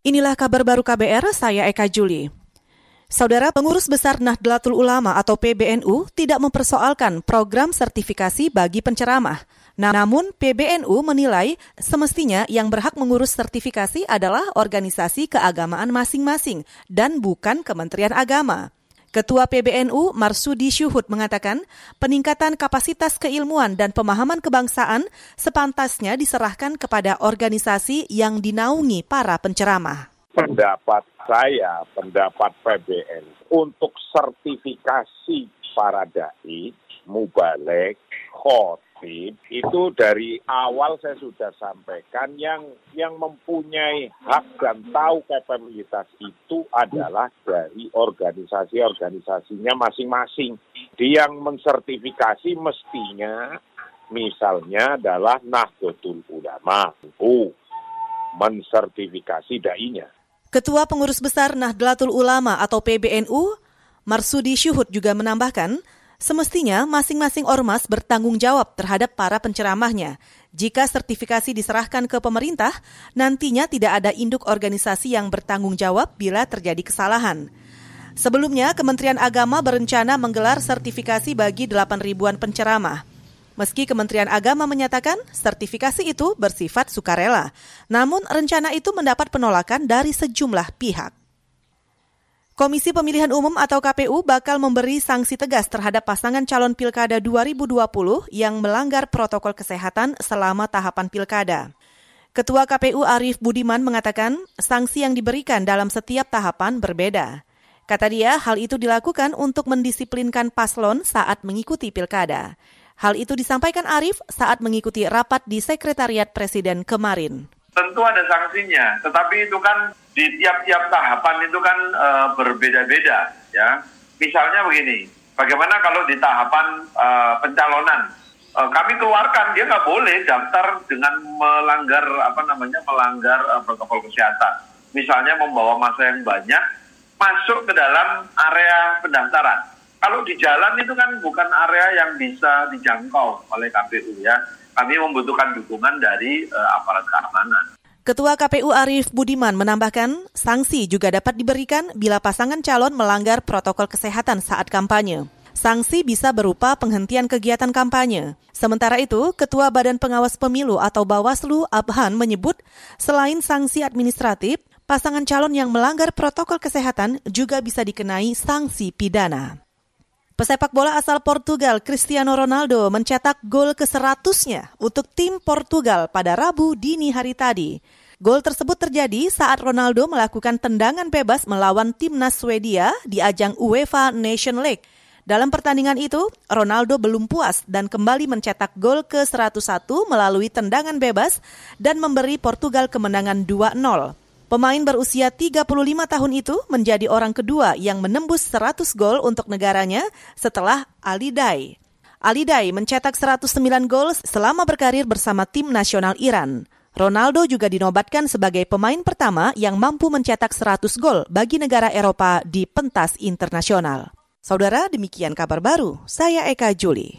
Inilah kabar baru KBR, saya Eka Juli. Saudara Pengurus Besar Nahdlatul Ulama atau PBNU tidak mempersoalkan program sertifikasi bagi penceramah. Namun PBNU menilai semestinya yang berhak mengurus sertifikasi adalah organisasi keagamaan masing-masing dan bukan Kementerian Agama. Ketua PBNU Marsudi Syuhud mengatakan peningkatan kapasitas keilmuan dan pemahaman kebangsaan sepantasnya diserahkan kepada organisasi yang dinaungi para penceramah. Pendapat saya, pendapat PBN untuk sertifikasi para dai, mubalek, khot, itu dari awal saya sudah sampaikan yang yang mempunyai hak dan tahu kapabilitas itu adalah dari organisasi-organisasinya masing-masing. Dia yang mensertifikasi mestinya misalnya adalah Nahdlatul Ulama. Oh, mensertifikasi dai-nya. Ketua Pengurus Besar Nahdlatul Ulama atau PBNU, Marsudi Syuhud juga menambahkan, Semestinya masing-masing ormas bertanggung jawab terhadap para penceramahnya. Jika sertifikasi diserahkan ke pemerintah, nantinya tidak ada induk organisasi yang bertanggung jawab bila terjadi kesalahan. Sebelumnya, Kementerian Agama berencana menggelar sertifikasi bagi 8 ribuan penceramah. Meski Kementerian Agama menyatakan sertifikasi itu bersifat sukarela, namun rencana itu mendapat penolakan dari sejumlah pihak. Komisi Pemilihan Umum atau KPU bakal memberi sanksi tegas terhadap pasangan calon pilkada 2020 yang melanggar protokol kesehatan selama tahapan pilkada. Ketua KPU Arief Budiman mengatakan sanksi yang diberikan dalam setiap tahapan berbeda. Kata dia, hal itu dilakukan untuk mendisiplinkan paslon saat mengikuti pilkada. Hal itu disampaikan Arief saat mengikuti rapat di Sekretariat Presiden kemarin. Tentu ada sanksinya, tetapi itu kan di tiap-tiap tahapan itu kan e, berbeda-beda ya. Misalnya begini, bagaimana kalau di tahapan e, pencalonan e, kami keluarkan dia nggak boleh daftar dengan melanggar apa namanya melanggar e, protokol kesehatan. Misalnya membawa masa yang banyak masuk ke dalam area pendaftaran. Kalau di jalan itu kan bukan area yang bisa dijangkau oleh KPU ya. Kami membutuhkan dukungan dari e, aparat keamanan. Ketua KPU Arief Budiman menambahkan, sanksi juga dapat diberikan bila pasangan calon melanggar protokol kesehatan saat kampanye. Sanksi bisa berupa penghentian kegiatan kampanye. Sementara itu, Ketua Badan Pengawas Pemilu atau Bawaslu Abhan menyebut, selain sanksi administratif, pasangan calon yang melanggar protokol kesehatan juga bisa dikenai sanksi pidana. Pesepak bola asal Portugal Cristiano Ronaldo mencetak gol ke-100-nya untuk tim Portugal pada Rabu dini hari tadi. Gol tersebut terjadi saat Ronaldo melakukan tendangan bebas melawan timnas Swedia di ajang UEFA Nation League. Dalam pertandingan itu, Ronaldo belum puas dan kembali mencetak gol ke-101 melalui tendangan bebas dan memberi Portugal kemenangan 2-0. Pemain berusia 35 tahun itu menjadi orang kedua yang menembus 100 gol untuk negaranya setelah Ali Dai. Ali Dai mencetak 109 gol selama berkarir bersama tim nasional Iran. Ronaldo juga dinobatkan sebagai pemain pertama yang mampu mencetak 100 gol bagi negara Eropa di pentas internasional. Saudara, demikian kabar baru. Saya Eka Juli.